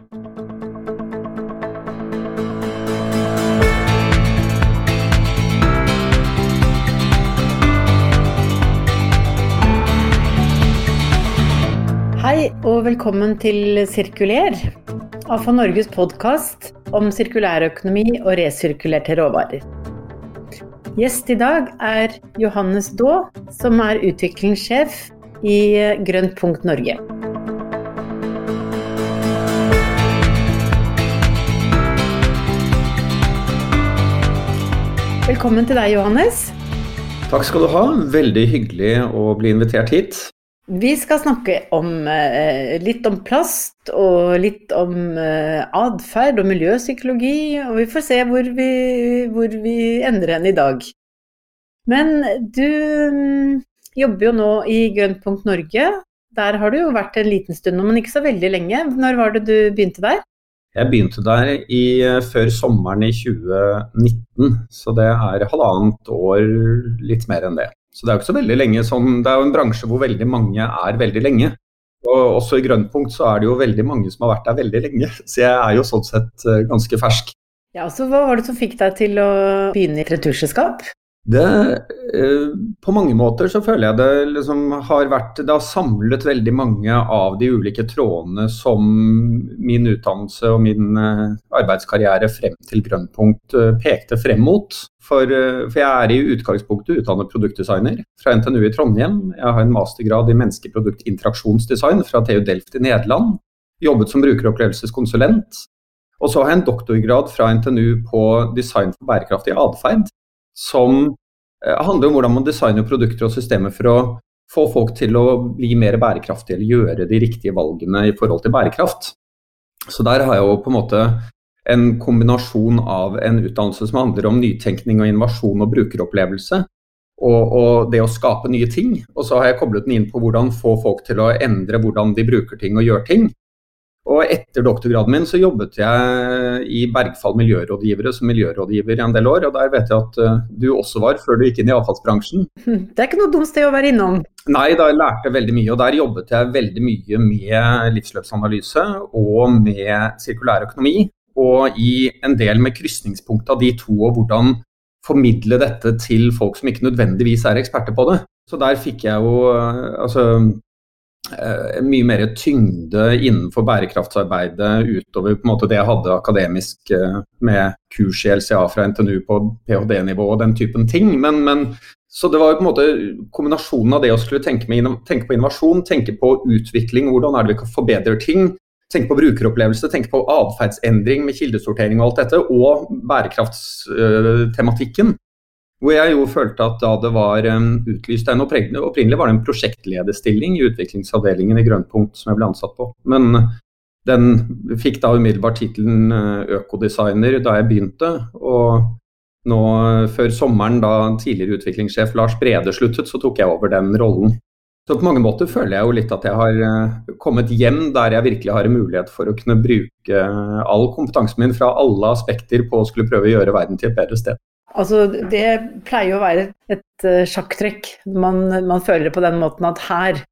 Hei og velkommen til Sirkuler, AFA Norges podkast om sirkulærøkonomi og resirkulerte råvarer. Gjest i dag er Johannes Daae, som er utviklingssjef i Grønt punkt Norge. Velkommen til deg, Johannes. Takk skal du ha. Veldig hyggelig å bli invitert hit. Vi skal snakke om, eh, litt om plast og litt om eh, atferd og miljøpsykologi, og vi får se hvor vi, hvor vi ender hen i dag. Men du mm, jobber jo nå i Grønnpunkt Norge. Der har du jo vært en liten stund nå, men ikke så veldig lenge. Når var det du begynte der? Jeg begynte der i, før sommeren i 2019, så det er halvannet år, litt mer enn det. Så det er jo ikke så veldig lenge som Det er jo en bransje hvor veldig mange er veldig lenge. Og også i Grønnpunkt så er det jo veldig mange som har vært der veldig lenge. Så jeg er jo sånn sett eh, ganske fersk. Ja, så Hva var det som fikk deg til å begynne i et retusjselskap? Det, eh, på mange måter så føler jeg det liksom har vært Det har samlet veldig mange av de ulike trådene som min utdannelse og min eh, arbeidskarriere frem til Grønnpunkt pekte frem mot. For, eh, for, jeg er i utgangspunktet utdannet produktdesigner fra NTNU i Trondheim. Jeg har en mastergrad i menneskeproduktinteraksjonsdesign fra TU Delft i Nederland. Jobbet som brukeropplevelseskonsulent. Og så har jeg en doktorgrad fra NTNU på design for bærekraftig atferd. Som eh, handler om hvordan man designer produkter og systemer for å få folk til å bli mer bærekraftige eller gjøre de riktige valgene i forhold til bærekraft. Så der har jeg jo på en måte en kombinasjon av en utdannelse som handler om nytenkning og innovasjon og brukeropplevelse. Og, og, det å skape nye ting. Og så har jeg koblet den inn på hvordan få folk til å endre hvordan de bruker ting og gjør ting. Og etter doktorgraden min så jobbet jeg i Bergfall miljørådgivere som miljørådgiver i en del år, og der vet jeg at uh, du også var før du gikk inn i avfallsbransjen. Det er ikke noe dumt sted å være innom? Nei, da lærte jeg veldig mye, og der jobbet jeg veldig mye med livsløpsanalyse og med sirkulær økonomi og i en del med krysningspunkt av de to, og hvordan formidle dette til folk som ikke nødvendigvis er eksperter på det. Så der fikk jeg jo eh, altså eh, mye mer tyngde innenfor bærekraftsarbeidet utover på en måte det jeg hadde akademisk eh, med kurs i LCA fra NTNU på ph.d.-nivå og den typen ting. Men, men, så det var på en måte kombinasjonen av det å skulle tenke, med, tenke på innovasjon, tenke på utvikling, hvordan er det vi kan forbedre ting, tenke på brukeropplevelse, tenke på atferdsendring med kildesortering og alt dette, og bærekraftstematikken. Hvor jeg jo følte at da det var utlyst en Opprinnelig var det en prosjektlederstilling i utviklingsavdelingen i Grønnpunkt som jeg ble ansatt på. Men den fikk da umiddelbart tittelen eh, økodesigner da jeg begynte. Og nå før sommeren, da tidligere utviklingssjef Lars Brede sluttet, så tok jeg over den rollen. Så på mange måter føler jeg jo litt at jeg har eh, kommet hjem der jeg virkelig har en mulighet for å kunne bruke eh, all kompetansen min fra alle aspekter på å skulle prøve å gjøre verden til et bedre sted. Altså, Det pleier å være et, eh, sjakktrekk. Man, man, føler på den måten at her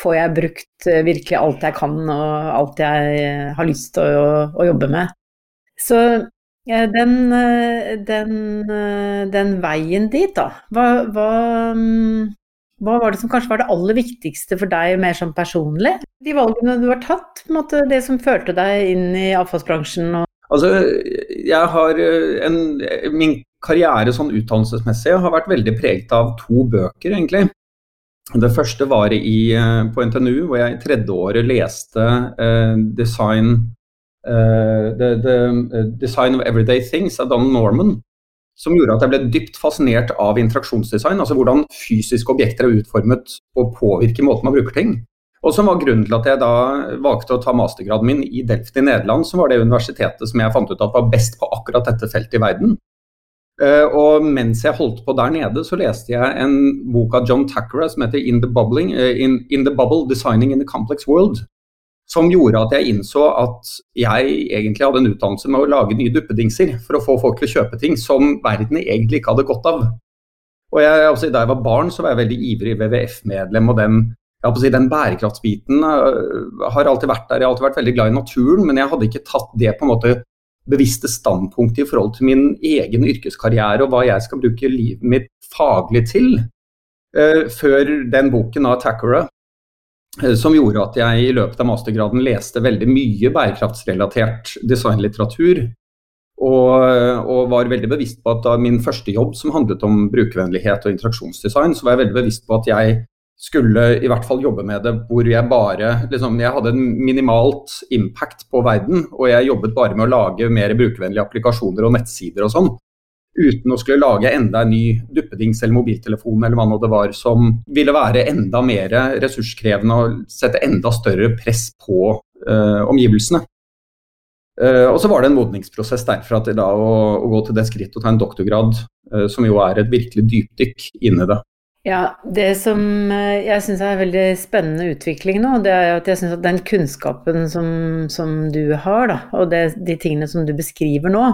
får jeg brukt virkelig alt jeg kan og alt jeg har lyst til å, å jobbe med. Så den, den, den, veien dit, da. Hva, hva mm, hva var det som kanskje var det aller viktigste for deg mer sånn personlig? De valgene du har tatt, måte, det som førte deg inn i avfallsbransjen? Og... Altså, jeg har eh, en, Min karriere sånn utdannelsesmessig har vært veldig preget av to bøker, egentlig. Det første var i, eh, på NTNU, hvor jeg i tredje året leste uh, design, uh, the, the, design of Everyday Things av Donald Norman som gjorde at jeg ble dypt fascinert av interaksjonsdesign. Altså hvordan fysiske objekter er utformet og påvirker måten man bruker ting. Og som var grunnen til at jeg da valgte å ta mastergraden min i Delft i Nederland, som var det universitetet som jeg fant ut at var best på akkurat dette feltet i verden. Eh, og mens jeg holdt på der nede, så leste jeg en bok av John Tackera som heter In the, Bubbling, eh, in, in the Bubble Designing in a Complex World som gjorde at jeg innså at jeg egentlig hadde en utdannelse med å lage nye duppedingser for å få folk til å kjøpe ting som verden egentlig ikke hadde godt av. Og jeg, altså, Da jeg var barn, så var jeg veldig ivrig WWF-medlem og den si, den bærekraftsbiten har alltid vært der. Jeg har alltid vært veldig glad i naturen, men jeg hadde ikke tatt det på en måte bevisste standpunkt i forhold til min egen yrkeskarriere og hva jeg skal bruke livet mitt faglig til, før den boken av Tackera Eh, som gjorde at jeg i løpet av mastergraden leste veldig mye bærekraftsrelatert designlitteratur. Og, og, var veldig bevisst på at da min første jobb som handlet om brukervennlighet og interaksjonsdesign, så var jeg veldig bevisst på at jeg skulle i hvert fall jobbe med det hvor jeg bare liksom, Jeg hadde en minimalt impact på verden, og jeg jobbet bare med å lage mer brukervennlige applikasjoner og nettsider og sånn uten å skulle lage enda en ny duppedings eller mobiltelefon eller hva nå det var, som ville være enda mer ressurskrevende og sette enda større press på uh, omgivelsene. Uh, og så var det en modningsprosess derfra til da å, å, gå til det skritt å ta en doktorgrad, uh, som jo er et virkelig dypdykk inni det. Ja, Det som eh, jeg syns er en veldig spennende utvikling nå, det er at jeg syns at den kunnskapen som, som du har, da, og det, de tingene som du beskriver nå,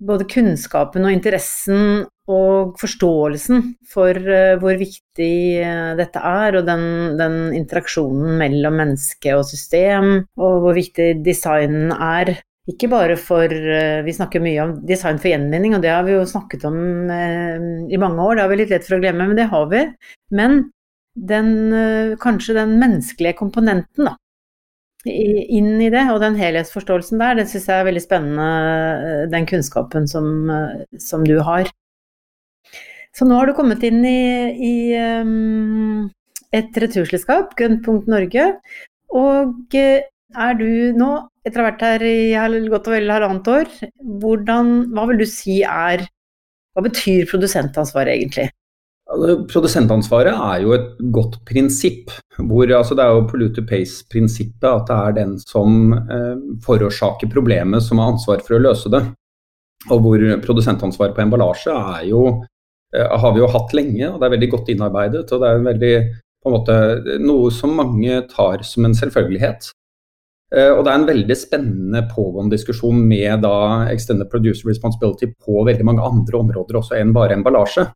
både kunnskapen og interessen og forståelsen for uh, hvor viktig uh, dette er, og den, den, interaksjonen mellom menneske og system, og hvor viktig designen er ikke bare for eh, Vi snakker mye om design for gjenvinning, og det har vi jo snakket om eh, i mange år. Det har vi litt lett for å glemme, men det har vi. Men den, eh, kanskje den menneskelige komponenten da, inn i det, og den helhetsforståelsen der, det syns jeg er veldig spennende, den kunnskapen som, som, du har. Så nå har du kommet inn i, i et returselskap, Grønnpunkt Norge, og er du nå, etter å ha vært her i godt og vel halvannet år, hvordan, hva vil du si er Hva betyr produsentansvaret egentlig? Produsentansvaret er jo et godt prinsipp. Hvor, altså det er jo polluter pace-prinsippet. At det er den som eh, forårsaker problemet, som har ansvar for å løse det. Og hvor produsentansvaret på emballasje er jo, eh, har vi jo hatt lenge, og det er veldig godt innarbeidet. Og det er veldig, på en måte, noe som mange tar som en selvfølgelighet. Eh, og det er en veldig spennende pågående diskusjon med da extended producer responsibility på veldig mange andre områder også enn bare emballasje.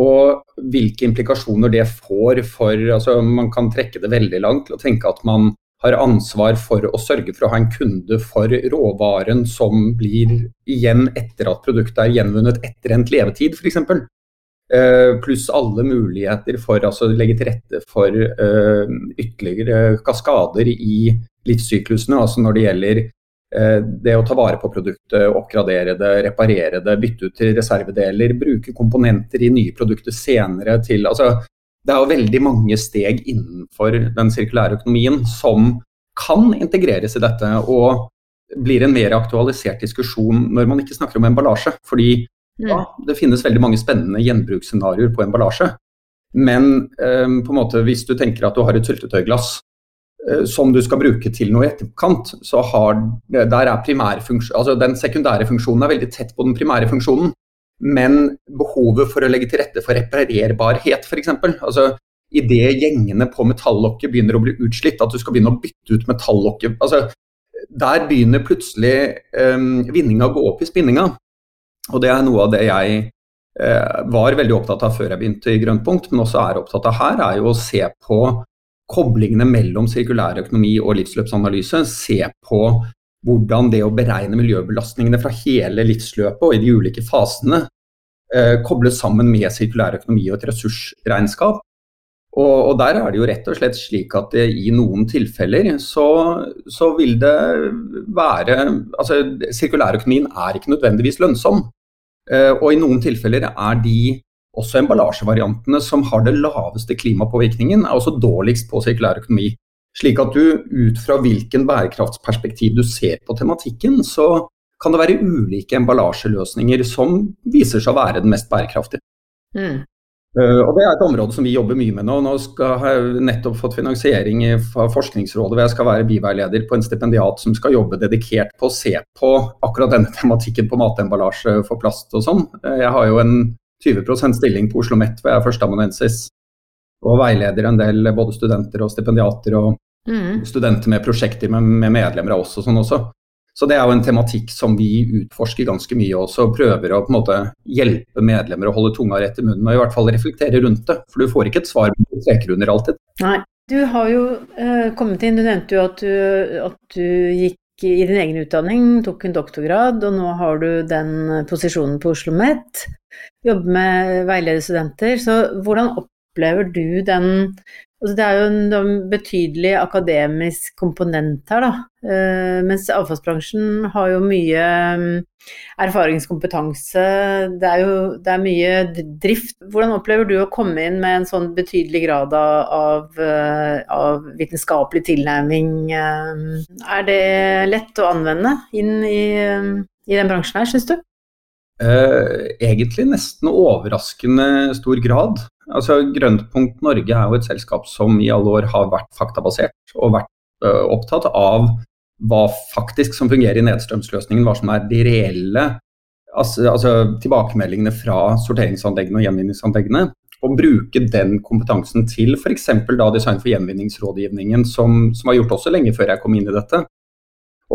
Og hvilke implikasjoner det får for altså Man kan trekke det veldig langt å tenke at man har ansvar for å sørge for å ha en kunde for råvaren som blir igjen etter at produktet er gjenvunnet etter endt levetid, f.eks. Uh, pluss alle muligheter for altså, å legge til rette for uh, ytterligere kaskader i livssyklusene, altså når det gjelder uh, det å ta vare på produktet, oppgradere det, reparere det, bytte ut til reservedeler, bruke komponenter i nye produkter senere til altså, Det er jo veldig mange steg innenfor den sirkulære økonomien som kan integreres i dette, og blir en mer aktualisert diskusjon når man ikke snakker om emballasje. Fordi. Ja, det finnes veldig mange spennende gjenbruksscenarioer på emballasje. Men um, på en måte, hvis du tenker at du har et syltetøyglass Eh, som du skal bruke til noe i etterkant, så har, der er altså den sekundære funksjonen er veldig tett på den primære funksjonen. Men behovet for å legge til rette for reparerbarhet, f.eks. Altså, Idet gjengene på metallokket begynner å bli utslitt, at du skal begynne å bytte ut metallokket altså, Der begynner plutselig um, vinninga å gå opp i spinninga. Og det er noe av det jeg eh, var veldig opptatt av før jeg begynte i Grønnpunkt, men også er opptatt av her, er jo å se på koblingene mellom sirkulær økonomi og livsløpsanalyse. Se på hvordan det å beregne miljøbelastningene fra hele livsløpet og i de ulike fasene eh, kobles sammen med sirkulær økonomi og et ressursregnskap. Og, og, der er det jo rett og slett slik at det, i noen tilfeller så, så vil det være Altså sirkulærøkonomien er ikke nødvendigvis lønnsom. Eh, og i noen tilfeller er de også emballasjevariantene som har det laveste klimapåvirkningen, er også dårligst på sirkulær økonomi. Slik at du ut fra hvilken bærekraftsperspektiv du ser på tematikken, så kan det være ulike emballasjeløsninger som viser seg å være den mest bærekraftige. Mm. Uh, og Det er et område som vi jobber mye med nå. Nå skal, har jeg nettopp fått finansiering fra Forskningsrådet hvor jeg skal være biveileder på en stipendiat som skal jobbe dedikert på å se på akkurat denne tematikken på matemballasje for plast og sånn. Uh, jeg har jo en 20% stilling på Oslo OsloMet, hvor jeg er førsteamanuensis. Og veileder en del både studenter og stipendiater og mm. studenter med prosjekter med, med, medlemmer av oss og sånn også. Så det er jo en tematikk som vi utforsker ganske mye også, og prøver å på en måte hjelpe medlemmer å holde tunga rett i munnen og i hvert fall reflektere rundt det. For du får ikke et svar med streker under alltid. Nei, Du har jo eh, kommet inn, du nevnte jo at du, at du gikk i din egen utdanning, tok en doktorgrad, og nå har du den posisjonen på Oslo OsloMet. Jobber med veilederstudenter. Så hvordan opplever du den Altså det er jo en, en, betydelig akademisk komponent her, da. Uh, mens avfallsbransjen har jo mye um, erfaringskompetanse. Det er jo det er mye drift. Hvordan opplever du å komme inn med en sånn betydelig grad av, av vitenskapelig tilnærming? Uh, er det lett å anvende inn i, i den bransjen her, syns du? egentlig nesten overraskende stor grad. Altså, Grøntpunkt Norge er jo et selskap som i alle år har vært faktabasert og vært uh, opptatt av hva faktisk som fungerer i nedstrømsløsningen, hva som er de reelle altså, altså tilbakemeldingene fra sorteringsanleggene og gjenvinningsanleggene. Og bruke den kompetansen til f.eks. design for gjenvinningsrådgivningen, som, som var gjort også lenge før jeg kom inn i dette.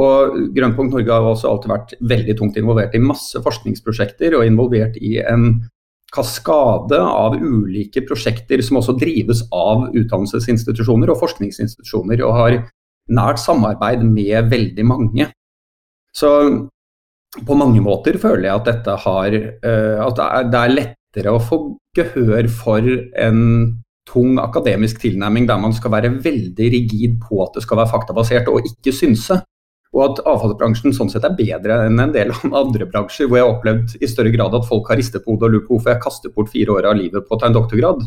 Og Grønnpunkt Norge har også alltid vært veldig tungt involvert i masse forskningsprosjekter og involvert i en kaskade av ulike prosjekter som også drives av utdannelsesinstitusjoner og forskningsinstitusjoner, og har nært samarbeid med veldig mange. Så på mange måter føler jeg at har uh, At det er lettere å få gehør for en tung akademisk tilnærming der man skal være veldig rigid på at det skal være faktabasert og ikke synse. Og at avfallsbransjen sånn sett er bedre enn en del andre bransjer, hvor jeg har opplevd i større grad at folk har ristet på hodet og lurt på hvorfor jeg kaster bort fire år av livet på å ta en doktorgrad.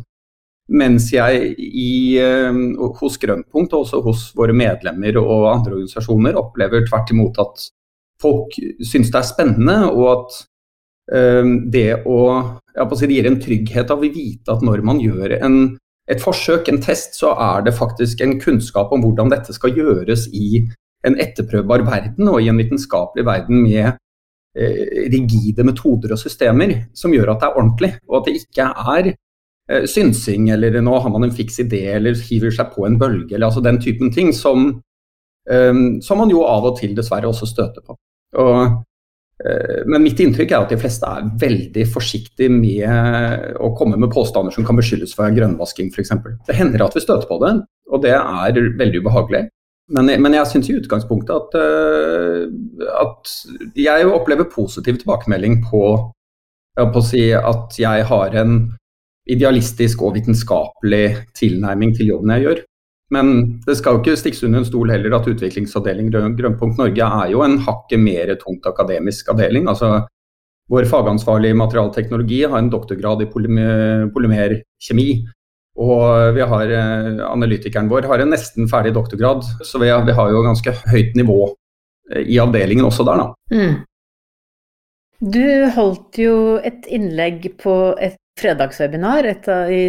Mens jeg i, eh, hos Grønnpunkt og også hos våre medlemmer og andre organisasjoner opplever tvert imot at folk syns det er spennende, og at um, det å, si, Det gir en trygghet av å vite at når man gjør en, et forsøk, en test, så er det faktisk en kunnskap om hvordan dette skal gjøres i en etterprøvbar verden og i en vitenskapelig verden med eh, rigide metoder og systemer som gjør at det er ordentlig, og at det ikke er eh, synsing eller nå har man en fiks idé eller hiver seg på en bølge eller altså den typen ting som, eh, som man jo av og til dessverre også støter på. Og, eh, men mitt inntrykk er at de fleste er veldig forsiktige med å komme med påstander som kan beskyldes for grønnvasking f.eks. Det hender at vi støter på det, og det er veldig ubehagelig. Men, men jeg syns i utgangspunktet at, uh, at, jeg opplever positiv tilbakemelding på, på å si at jeg har en idealistisk og vitenskapelig tilnærming til jobben jeg gjør. Men det skal jo ikke stikkes under en stol heller at utviklingsavdeling Grønnpunkt Norge er jo en hakket mer tungt akademisk avdeling. altså Vår fagansvarlige materialteknologi har en doktorgrad i polymer, polymerkjemi. Og vi har, eh, analytikeren vår har en nesten ferdig doktorgrad, så vi vi har jo ganske høyt nivå eh, i avdelingen også der, da. Mm. Du holdt jo et innlegg på et fredagswebinar et av, i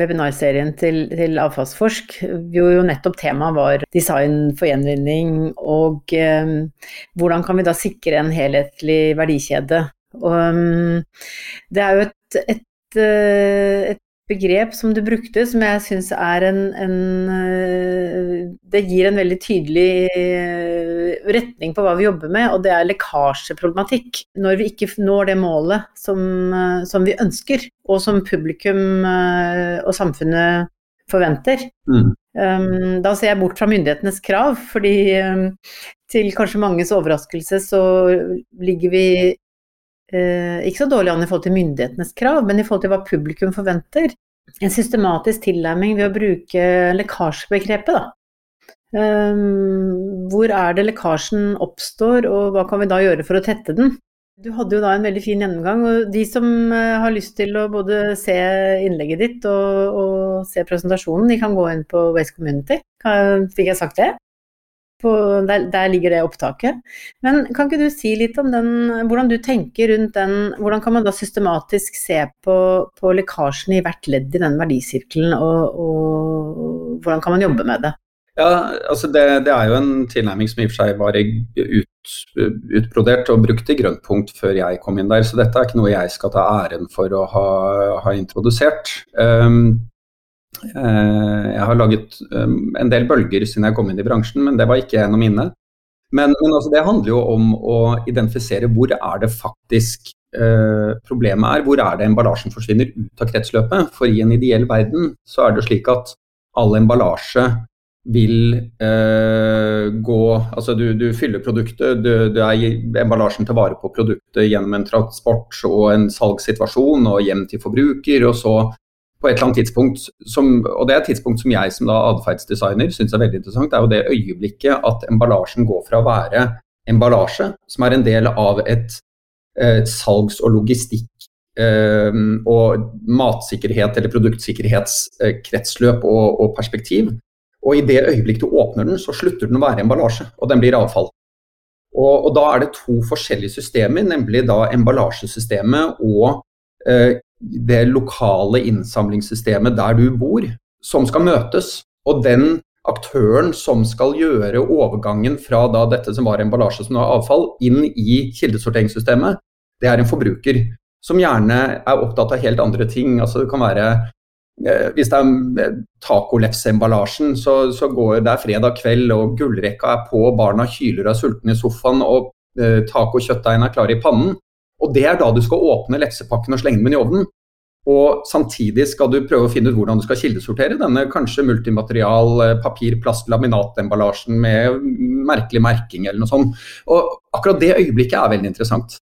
webinarserien til, til Avfallsforsk, hvor jo nettopp temaet var design for gjenvinning og eh, hvordan kan vi da sikre en helhetlig verdikjede. Og, um, det er jo et, et, eh, et begrep som du brukte, som jeg syns er en, en, eh, Det gir en veldig tydelig eh, retning på hva vi jobber med, og det er lekkasjeproblematikk. Når vi ikke når det målet som, eh, som vi ønsker, og som publikum og samfunnet forventer. Mm. Um, da ser jeg bort fra myndighetenes krav, fordi um, til kanskje manges overraskelse så ligger vi ikke så dårlig an i forhold til myndighetenes krav, men i forhold til hva publikum forventer. En systematisk tilnærming ved å bruke lekkasjebegrepet, da. Um, hvor er det lekkasjen oppstår, og hva kan vi da gjøre for å tette den? Du hadde jo da en veldig fin gjennomgang, og de som uh, har lyst til å både se innlegget ditt og, og se presentasjonen, de kan gå inn på Waste Community. Fikk jeg sagt det? På, der, der, ligger det opptaket. Men kan ikke du si litt om den, hvordan du tenker rundt den Hvordan kan man da systematisk se på, på lekkasjen i hvert ledd i den verdisirkelen, og, og hvordan kan man jobbe med det? Ja, altså det, det, er jo en tilnærming som i og for seg var ut, utbrodert og brukt i Grønnpunkt før jeg kom inn der, så dette er ikke noe jeg skal ta æren for å ha, ha introdusert. Um, jeg har laget um, en del bølger siden jeg kom inn i bransjen, men det var ikke en av mine. Men, men altså det handler jo om å identifisere hvor er det faktisk eh, problemet er. Hvor er det emballasjen forsvinner ut av kretsløpet. For i en ideell verden så er det slik at all emballasje vil eh, gå Altså du, du fyller produktet, du, du er emballasjen til vare på produktet gjennom en transport og en salgssituasjon og hjem til forbruker, og så på et eller annet tidspunkt, som, og det er et tidspunkt som jeg som da atferdsdesigner syns er veldig interessant, det er jo det øyeblikket at emballasjen går fra å være emballasje, som er en del av et, et salgs- og logistikk eh, og matsikkerhet eller produktsikkerhetskretsløp og, og perspektiv, og i det øyeblikk du åpner den, så slutter den å være emballasje, og den blir avfall. Og, og da er det to forskjellige systemer, nemlig da emballasjesystemet og eh, det lokale innsamlingssystemet der du bor, som skal møtes. Og den aktøren som skal gjøre overgangen fra dette som var emballasje som er avfall, inn i kildesorteringssystemet, det er en forbruker som gjerne er opptatt av helt andre ting. Altså det kan være Eh, hvis det er tacolefseemballasjen, tacolefse-emballasjen, så, så, går det er fredag kveld og gullrekka er på, barna kyler og er sultne i sofaen og eh, tacokjøttdeigen er klar i pannen. Og Det er da du skal åpne lefsepakken og slenge den i ovnen. Og Samtidig skal du prøve å finne ut hvordan du skal kildesortere denne kanskje multimaterial eh, papir, plast, laminatemballasjen med merkelig merking eller noe sånt. Og Akkurat det øyeblikket er veldig interessant.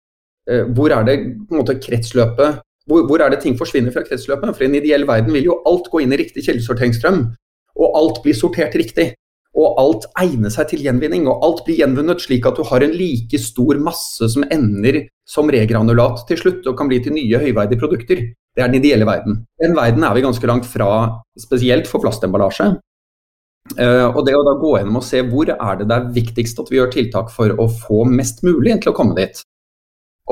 Hvor er det på en måte kretsløpet hvor, hvor, er det ting forsvinner fra kretsløpet? For i en ideell verden vil jo alt gå inn i riktig kildesorteringsstrøm. Og alt blir sortert riktig. Og alt egner seg til gjenvinning. Og alt blir gjenvunnet slik at du har en like stor masse som ender som regranulat til slutt og kan bli til nye høyverdige produkter. Det er den ideelle verden. Den verden er vi ganske langt fra, spesielt for plastemballasje. Uh, og det å da gå gjennom og se hvor er det det er viktigst at vi gjør tiltak for å få mest mulig til å komme dit.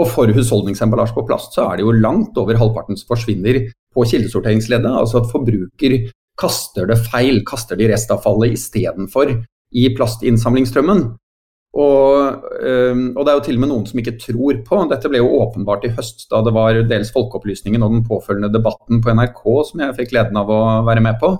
Og for husholdningsemballasje på plast så er det jo langt over halvparten som forsvinner på kildesorteringsleddet. Altså at forbruker kaster det feil, kaster det i restavfallet istedenfor i plastinnsamlingsstrømmen. Og, og, det er jo til og med noen som ikke tror på, dette ble jo åpenbart i høst da det var dels Folkeopplysningen og den påfølgende debatten på NRK som jeg fikk gleden av å være med på,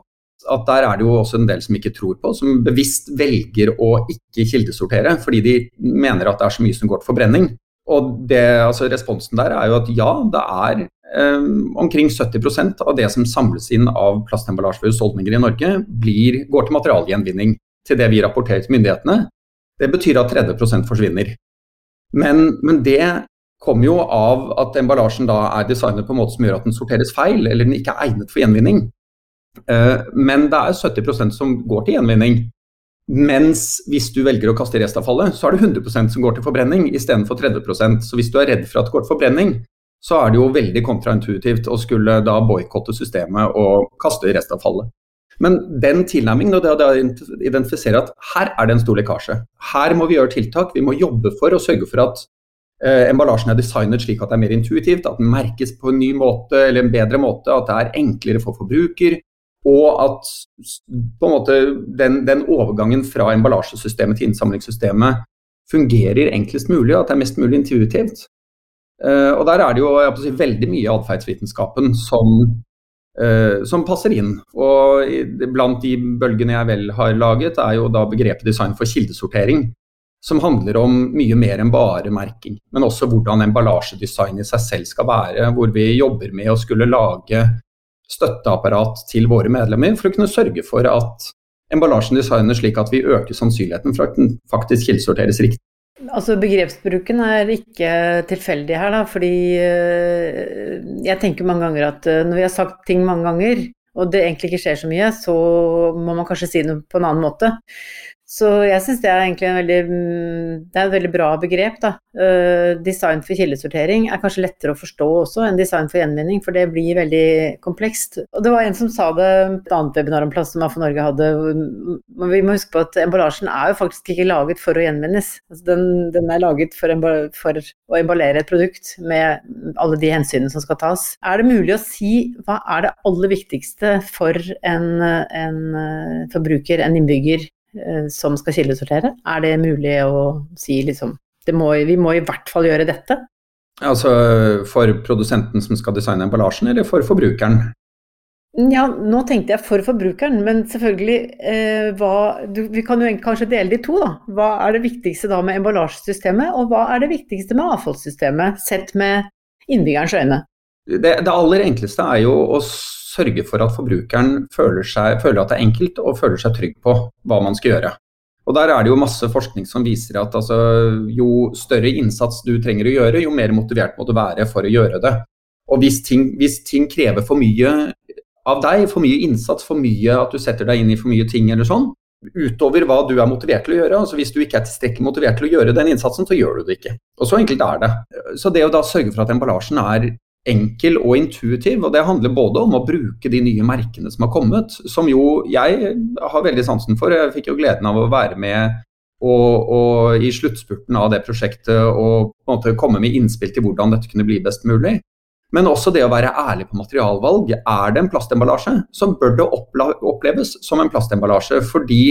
at der er det jo også en del som ikke tror på, som bevisst velger å ikke kildesortere fordi de mener at det er så mye som går til forbrenning. Og det, altså Responsen der er jo at ja, det er eh, omkring 70% av det som samles inn av plastemballasje ved husholdninger i Norge, blir, går til materialgjenvinning. Til det vi rapporterer til myndighetene. Det betyr at 30% forsvinner. Men, men det kommer jo av at emballasjen da er designet på en måte som gjør at den sorteres feil, eller den ikke er egnet for gjenvinning. Eh, men det er 70% som går til gjenvinning. Mens hvis du velger å kaste restavfallet, så er det 100% som går til forbrenning istedenfor 30% Så hvis du er redd for at det går til forbrenning, så er det jo veldig kontraintuitivt å skulle da boikotte systemet og kaste restavfallet. Men den tilnærmingen og det å identifisere at her er det en stor lekkasje. Her må vi gjøre tiltak. Vi må jobbe for å sørge for at eh, emballasjen er designet slik at det er mer intuitivt, at den merkes på en ny måte eller en bedre måte, at det er enklere for forbruker, og at måte den, den overgangen fra emballasjesystemet til innsamlingssystemet fungerer enklest mulig, og at det er mest mulig intuitivt. Uh, og Der er det jo si, veldig mye av atferdsvitenskapen som, som, passer inn. Og Blant de bølgene jeg vel har laget, er jo da begrepet design for kildesortering. Som handler om mye mer enn bare merking, men også hvordan emballasjedesign i seg selv skal være. Hvor vi jobber med å skulle lage støtteapparat til våre medlemmer for å kunne sørge for at emballasjen designes slik at vi øker sannsynligheten for at den faktisk kildesorteres riktig. Altså Begrepsbruken er ikke tilfeldig her, da, fordi eh, jeg tenker mange ganger at eh, når vi har sagt ting mange ganger, og det egentlig ikke skjer så mye, så må man kanskje si noe på en annen måte. Så jeg syns det er egentlig en veldig, mm, det er et veldig bra begrep. Da. Uh, design for kildesortering er kanskje lettere å forstå også enn design for gjenvinning, for det blir veldig komplekst. Og det var en som sa det et annet webinar om plast som AFO Norge hadde. Vi må huske på at emballasjen er jo faktisk ikke laget for å gjenvinnes. Altså den, den, er laget for, for, å emballere et produkt med alle de hensynene som skal tas. Er det mulig å si hva er det aller viktigste for en, en eh, forbruker, en innbygger, Eh, som skal kildesortere? Er det mulig å si liksom må, Vi må i hvert fall gjøre dette? Altså for produsenten som skal designe emballasjen, eller for forbrukeren? Ja, nå tenkte jeg for forbrukeren, men selvfølgelig eh, hva, du, Vi kan jo kanskje dele de to, da. Hva er det viktigste da med emballasjesystemet, og hva er det viktigste med avfallssystemet, sett med innbyggerens øyne? Det, det, aller enkleste er jo å sørge for at forbrukeren føler, seg, føler, at det er enkelt og føler seg trygg på hva man skal gjøre. Og Der er det jo masse forskning som viser at altså, jo større innsats du trenger å gjøre, jo mer motivert må du være for å gjøre det. Og hvis ting, hvis ting krever for mye av deg, for mye innsats, for mye at du setter deg inn i for mye ting eller sånn, utover hva du er motivert til å gjøre. altså Hvis du ikke er tilstrekkelig motivert til å gjøre den innsatsen, så gjør du det ikke. Og Så enkelt er det. Så det å da sørge for at emballasjen er enkel og intuitiv, og det handler både om å bruke de nye merkene som har kommet, som jo jeg har veldig sansen for. Jeg fikk jo gleden av å være med og, og i sluttspurten av det prosjektet og på en måte komme med innspill til hvordan dette kunne bli best mulig. Men også det å være ærlig på materialvalg. Er det en plastemballasje, så bør det oppleves som en plastemballasje. Fordi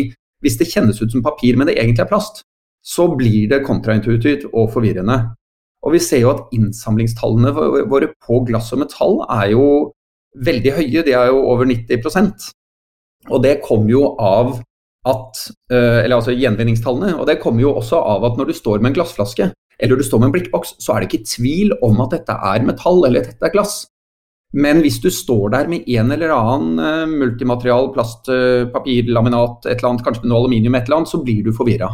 hvis det kjennes ut som papir, men det egentlig er plast, så blir det kontraintuitivt og forvirrende. Og vi ser jo at innsamlingstallene våre på glass og metall er jo veldig høye. De er jo over 90% Og det kommer jo av at eh, Eller altså gjenvinningstallene. Og det kommer jo også av at når du står med en glassflaske, eller du står med en blikkboks, så er det ikke tvil om at dette er metall eller dette er glass. Men hvis du står der med en eller annen uh, multimaterial, plast, uh, papir, laminat, et eller annet, kanskje noe aluminium, et eller annet, så blir du forvirra.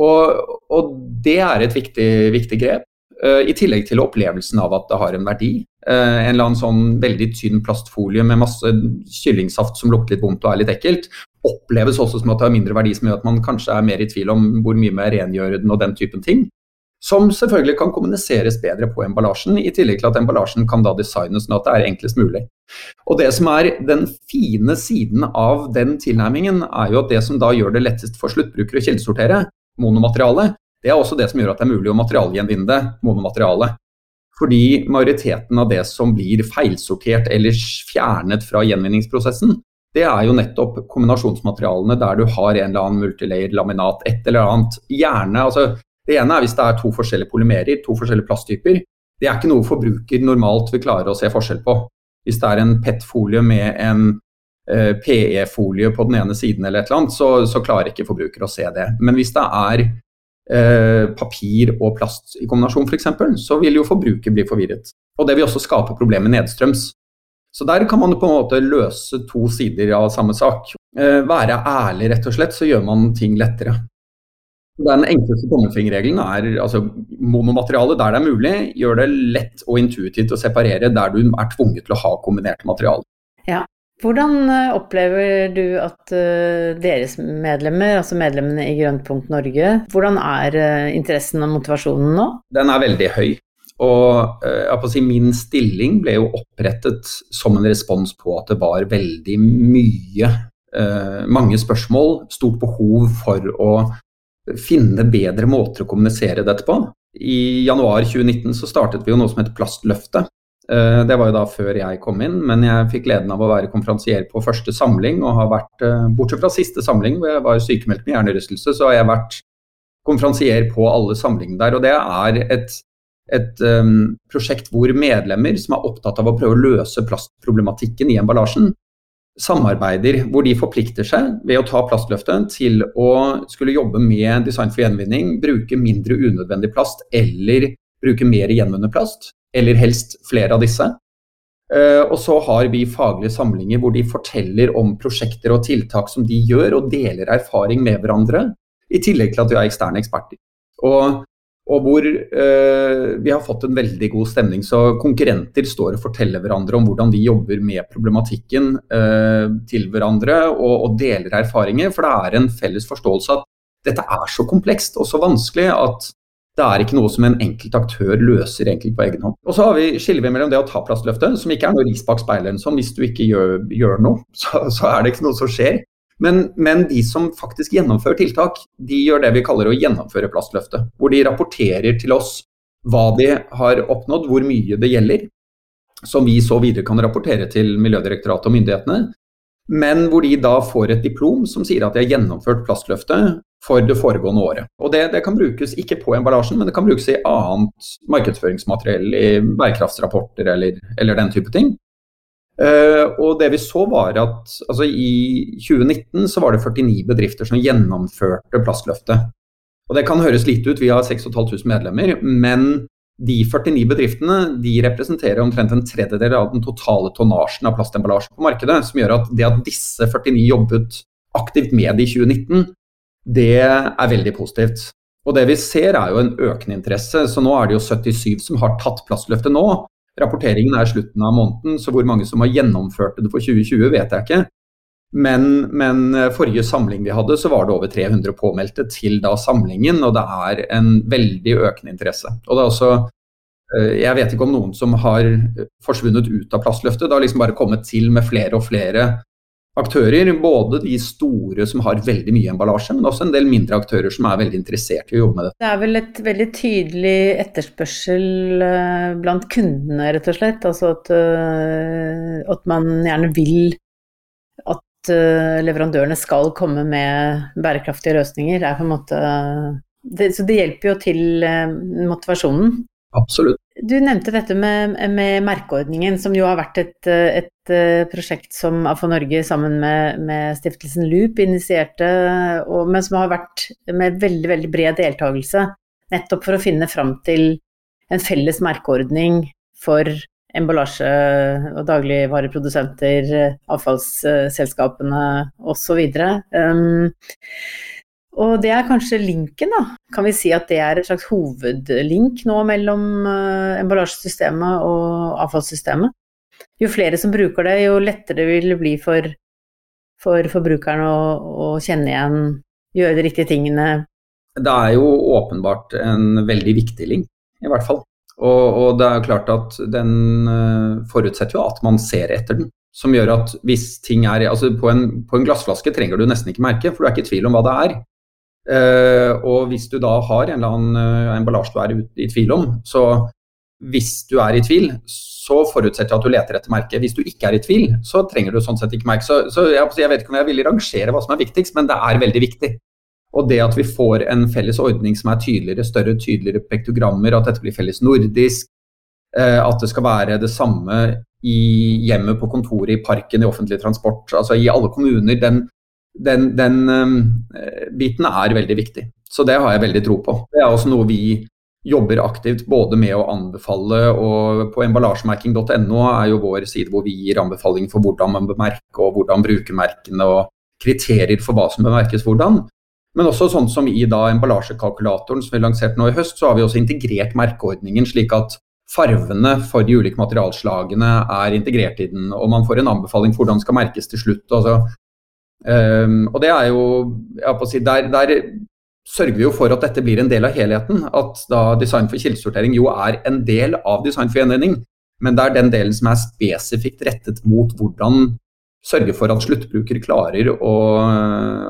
Og, og, det er et viktig, viktig grep. Uh, I tillegg til opplevelsen av at det har en verdi. en eller annen sånn veldig tynn plastfolie med masse kyllingsaft som lukter litt vondt og er litt ekkelt, oppleves også som at det har mindre verdi, som gjør at man kanskje er mer i tvil om hvor mye mer rengjør den og den typen ting. Som selvfølgelig kan kommuniseres bedre på emballasjen, i tillegg til at emballasjen kan da designes sånn at det er enklest mulig. Og Det som er den fine siden av den tilnærmingen, er jo at det som da gjør det lettest for sluttbrukere å kildesortere monomateriale, det er også det som gjør at det er mulig å materialgjenvinne det monomaterialet. Fordi majoriteten av det som blir feilsortert eller fjernet fra gjenvinningsprosessen, det er jo nettopp kombinasjonsmaterialene der du har en eller annen multilayer laminat, et eller annet. Gjerne, altså det ene er hvis det er to forskjellige polymerer, to forskjellige plasttyper. Det er ikke noe forbruker normalt vil klare å se forskjell på. Hvis det er en PET-folie med en eh, PE-folie på den ene siden, eller et eller annet, så, så klarer ikke forbruker å se det. Men hvis det er uh, papir og plast i kombinasjon f.eks., så vil jo forbruker bli forvirret. Og det vil også skape problemer nedstrøms. Så der kan man på en måte løse to sider av samme sak. Uh, være ærlig, rett og slett, så gjør man ting lettere. Den enkleste tommelfingerregelen er altså monomateriale der det er mulig. Gjør det lett og intuitivt å separere der du er tvunget til å ha kombinerte materialer. Ja. Hvordan eh, opplever du at uh, deres medlemmer, altså medlemmene i Grønnpunkt Norge, hvordan er uh, interessen og motivasjonen nå? Den er veldig høy. Og si, min stilling ble jo opprettet som en respons på at det var veldig mye mange spørsmål, stort behov for å finne bedre måter å kommunisere dette på. I januar 2019 så startet vi jo noe som heter Plastløftet. Eh, det var jo da før jeg kom inn, men jeg fikk gleden av å være konferansier på første samling. og har vært, eh, Bortsett fra siste samling, hvor jeg var sykemeldt med hjernerystelse, så har jeg vært konferansier på alle samlingene der. Og det er et, et um, prosjekt hvor medlemmer som er opptatt av å prøve å løse plastproblematikken i emballasjen, samarbeider hvor de forplikter seg ved å ta plastløftet til å skulle jobbe med design for gjenvinning, bruke mindre unødvendig plast eller bruke mer gjenvunnet plast, eller helst flere av disse. Eh, og så har vi faglige samlinger hvor de forteller om prosjekter og tiltak som de gjør, og deler erfaring med hverandre, i tillegg til at vi er eksterne eksperter. Og og hvor eh, vi har fått en veldig god stemning. Så konkurrenter står og forteller hverandre om hvordan de jobber med problematikken eh, til hverandre, og, og, deler erfaringer. For det er en felles forståelse at dette er så komplekst og så vanskelig at det er ikke noe som en enkelt aktør løser egentlig på egen hånd. Og så har vi, skiller mellom det å ta plastløftet, som ikke er noe ris bak speilet. Sånn. Hvis du ikke gjør, gjør noe, så, så er det ikke noe som skjer. Men, men, de som faktisk gjennomfører tiltak, de gjør det vi kaller å gjennomføre plastløftet. Hvor de rapporterer til oss hva de har oppnådd, hvor mye det gjelder. Som vi så videre kan rapportere til Miljødirektoratet og myndighetene. Men hvor de da får et diplom som sier at de har gjennomført plastløftet for det foregående året. Og det, det kan brukes ikke på emballasjen, men det kan brukes i annet markedsføringsmateriell, i bærekraftsrapporter eller, eller den type ting. Uh, og det vi så var at altså I 2019 så var det 49 bedrifter som gjennomførte Plastløftet. Og Det kan høres lite ut, vi har 6500 medlemmer, men de 49 bedriftene de representerer omtrent en tredjedel av den totale tonnasjen av plastemballasje på markedet. Som gjør at det at disse 49 jobbet aktivt med det i 2019, det er veldig positivt. Og det vi ser er jo en økende interesse. Så nå er det jo 77 som har tatt plastløftet nå. Rapporteringen er slutten av måneden, så hvor mange som har gjennomført det for 2020, vet jeg ikke. Men, men, forrige samling vi hadde, så var det over 300 påmeldte til da samlingen, og det er en veldig økende interesse. Og det er også eh, jeg vet ikke om noen som har forsvunnet ut av plastløftet. Det har liksom bare kommet til med flere og flere aktører. Både de store som har veldig mye emballasje, men også en del mindre aktører som er veldig interessert i å jobbe med det. Det er vel et veldig tydelig etterspørsel eh, blant kundene, rett og slett. Altså at, eh, at man gjerne vil at eh, leverandørene skal komme med bærekraftige løsninger. er på en måte det, så det hjelper jo til motivasjonen. Absolutt. Du nevnte dette med, med, merkeordningen, som jo har vært et, et eh, prosjekt som AFO Norge sammen med, med stiftelsen Loop initierte, og, men som har vært med veldig, veldig bred deltakelse. Nettopp for å finne fram til en felles merkeordning for emballasje- og dagligvareprodusenter, avfallsselskapene osv. Um, og det er kanskje linken, da. Kan vi si at det er et slags hovedlink nå mellom uh, emballasjesystemet og avfallssystemet? Jo flere som bruker det, jo lettere vil det bli for, for forbrukeren å, å, kjenne igjen, gjøre de riktige tingene. Det er jo åpenbart en veldig viktig link, i hvert fall. Og, og det er klart at den uh, forutsetter jo at man ser etter den. Som gjør at hvis ting er Altså på en, på en glassflaske trenger du nesten ikke merke, for du er ikke i tvil om hva det er. Uh, og hvis du da har en eller annen uh, emballasje du er i, tvil om, så hvis du er i tvil, så forutsetter jeg at du leter etter merket. Hvis du ikke er i tvil, så trenger du sånn sett ikke merke. Så, så jeg, jeg, vet ikke om jeg vil rangere hva som er viktigst, men det er veldig viktig. Og det at vi får en felles ordning som er tydeligere, større, tydeligere pektogrammer, at dette blir felles nordisk, uh, at det skal være det samme i hjemmet, på kontoret, i parken, i offentlig transport, altså i alle kommuner. Den, den, den um, biten er veldig viktig. Så det har jeg veldig tro på. Det er også noe vi jobber aktivt både med å anbefale, og på emballasjemerking.no er jo vår side hvor vi gir anbefaling for hvordan man bør merke, og hvordan bruke merkene, og kriterier for hva som bør merkes hvordan. Men også sånn som i da emballasjekalkulatoren som vi lanserte nå i høst, så har vi også integrert merkeordningen slik at farvene for de ulike materialslagene er integrert i den, og man får en anbefaling for hvordan det skal merkes til slutt. Altså, Um, og det er jo si, der, der, sørger vi jo for at dette blir en del av helheten. At da design for kildesortering jo er en del av design for gjenvinning. Men det er den delen som er spesifikt rettet mot hvordan sørge for at sluttbruker klarer å,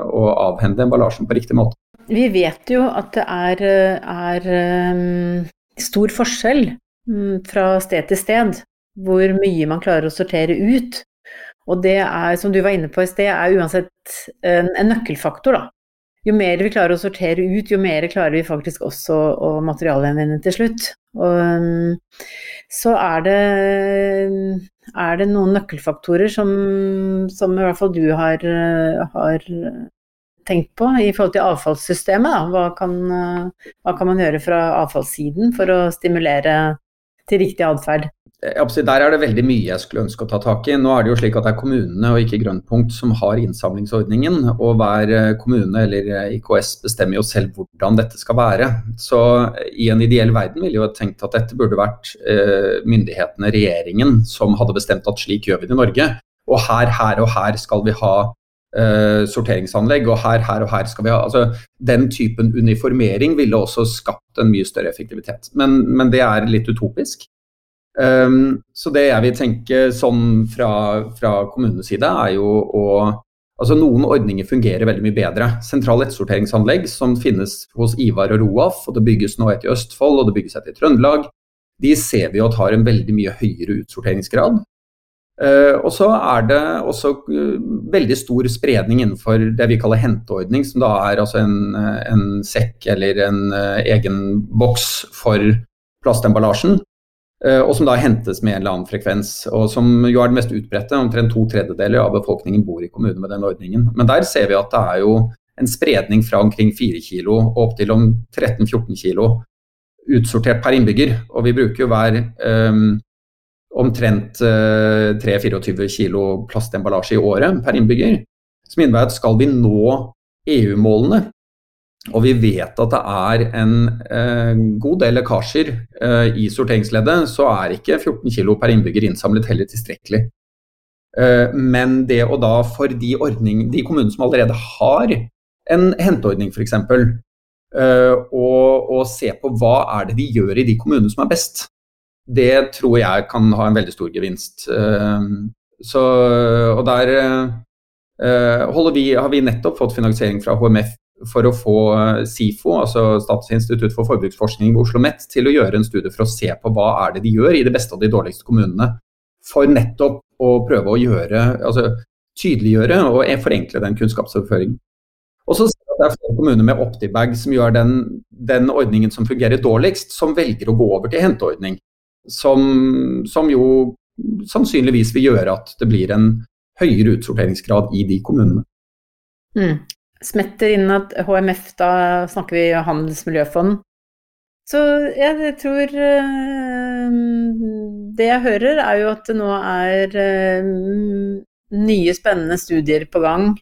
å avhende emballasjen på riktig måte. Vi vet jo at det er, er um, stor forskjell um, fra sted til sted hvor mye man klarer å sortere ut. Og det er, som du var inne på i sted, er uansett en, en nøkkelfaktor, da. Jo mer vi klarer å sortere ut, jo mer klarer vi faktisk også å materialgjenvinne til slutt. Og, um, så er det, er det, noen nøkkelfaktorer som, som, i hvert fall du har, har, tenkt på i forhold til avfallssystemet. Hva kan, hva kan man gjøre fra avfallssiden for å stimulere til riktig atferd? Der er det veldig mye jeg skulle ønske å ta tak i. Nå er det jo slik at det er kommunene og ikke Grønnpunkt som har innsamlingsordningen. Og hver eh, kommune eller eh, IKS bestemmer jo selv hvordan dette skal være. Så i en ideell verden ville jeg tenkt at dette burde vært eh, myndighetene, regjeringen, som hadde bestemt at slik gjør vi det i Norge. Og her, her og her skal vi ha uh, sorteringsanlegg, og her, her og her skal vi ha altså, Den typen uniformering ville også skapt en mye større effektivitet. Men, men det er litt utopisk. Um, så det jeg vil tenke sånn fra, fra kommunens side, er jo å Altså Noen ordninger fungerer veldig mye bedre. Sentrale ettsorteringsanlegg som finnes hos Ivar og Roaf, og det bygges nå et i Østfold og det bygges et i Trøndelag, de ser vi at har en veldig mye høyere utsorteringsgrad. Uh, og så er det også uh, veldig stor spredning innenfor det vi kaller henteordning, som da er altså en, en sekk eller en uh, egen boks for plastemballasjen. Eh, og som da hentes med en eller annen frekvens. Og som jo er det mest utbredte. Omtrent to tredjedeler av befolkningen bor i kommuner med den ordningen. Men der ser vi at det er jo en spredning fra omkring 4 kg og opp til om 13-14 kg utsortert per innbygger. Og vi bruker jo hver um, omtrent uh, 3-24 kilo plastemballasje i året per innbygger. Som innebærer at skal vi nå EU-målene, og vi vet at det er en eh, god del lekkasjer eh, i sorteringsleddet, så er ikke 14 kilo per innbygger innsamlet heller tilstrekkelig. Eh, men det å da for de, ordning, de kommunene som allerede har en henteordning f.eks., uh, og, og se på hva er det de gjør i de kommunene som er best, det tror jeg kan ha en veldig stor gevinst. Uh, så, og der vi, har vi nettopp fått finansiering fra HMF for å få SIFO, altså Statsinstitutt for forbruksforskning ved Oslo OsloMet, til å gjøre en studie for å se på hva er det de gjør i de beste og de dårligste kommunene. For nettopp å prøve å gjøre, altså tydeliggjøre og forenkle den kunnskapsoverføringen. Og så ser vi at det er flere kommuner med OptiBag som gjør den, den, ordningen som fungerer dårligst, som velger å gå over til henteordning. Som, som jo sannsynligvis vil gjøre at det blir en høyere utsorteringsgrad i de kommunene. Mm. Smetter inn at HMF, da snakker vi handelsmiljøfond. Så jeg tror øh, Det jeg hører, er jo at det nå er øh, nye, spennende studier på gang.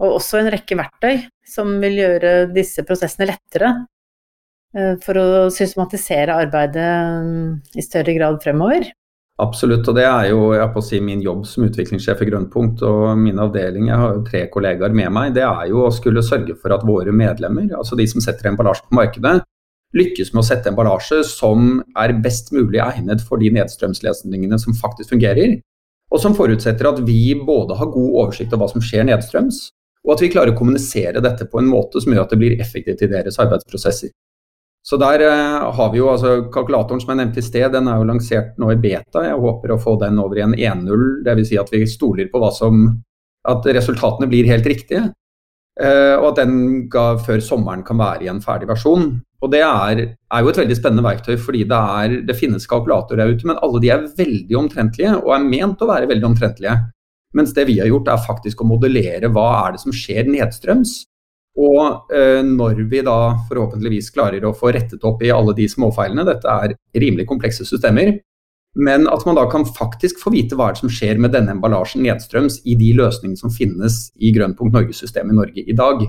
Og også en rekke verktøy som vil gjøre disse prosessene lettere. Øh, for å systematisere arbeidet i større grad fremover. Absolutt, og det er jo jeg på å si, min jobb som utviklingssjef i Grønnpunkt og min avdeling, jeg har jo tre kollegaer med meg, det er jo å skulle sørge for at våre medlemmer, altså de som setter emballasje på markedet, lykkes med å sette emballasje som er best mulig egnet for de nedstrømslesningene som faktisk fungerer, og som forutsetter at vi både har god oversikt over hva som skjer nedstrøms, og at vi klarer å kommunisere dette på en måte som gjør at det blir effektivt i deres arbeidsprosesser. Så der uh, har vi jo altså Kalkulatoren som jeg nevnte i sted, den er jo lansert nå i beta. Jeg håper å få den over i en 1.0, dvs. Si at vi stoler på som At resultatene blir helt riktige. Uh, og at den ga, før sommeren kan være i en ferdig versjon. Og Det er, er jo et veldig spennende verktøy, fordi det, er, det finnes kalkulatorer der ute, men alle de er veldig omtrentlige, og er ment å være veldig omtrentlige. Mens det vi har gjort, er faktisk å modellere hva er det som skjer nedstrøms. Og eh, når vi da forhåpentligvis klarer å få rettet opp i alle de småfeilene, dette er rimelig komplekse systemer, men at man da kan faktisk få vite hva som skjer med denne emballasjen nedstrøms i de løsningene som finnes i Grønnpunkt Norge-systemet i Norge i dag.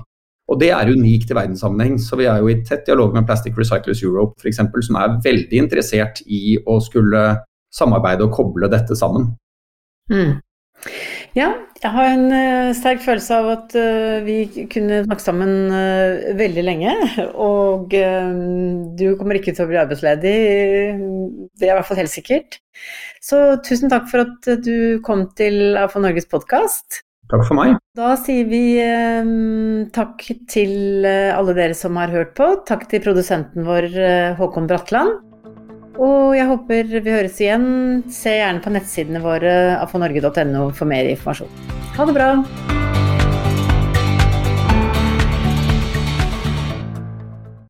Og det er unikt i verdenssammenheng, så vi er jo i tett dialog med Plastic Recyclers Europe f.eks., som er veldig interessert i å skulle samarbeide og koble dette sammen. Mm. Ja, jeg har en uh, sterk følelse av at uh, vi kunne snakke sammen uh, veldig lenge. Og du kommer ikke til å bli arbeidsledig, det er i hvert fall helt sikkert. Så tusen takk for at du kom til AFO Norges podkast. Takk for meg. Da sier vi takk til alle dere som har hørt på. Takk til produsenten vår Håkon Bratland. Og jeg håper vi høres igjen. Se gjerne på nettsidene våre afonorge.no for mer informasjon. Ha det bra!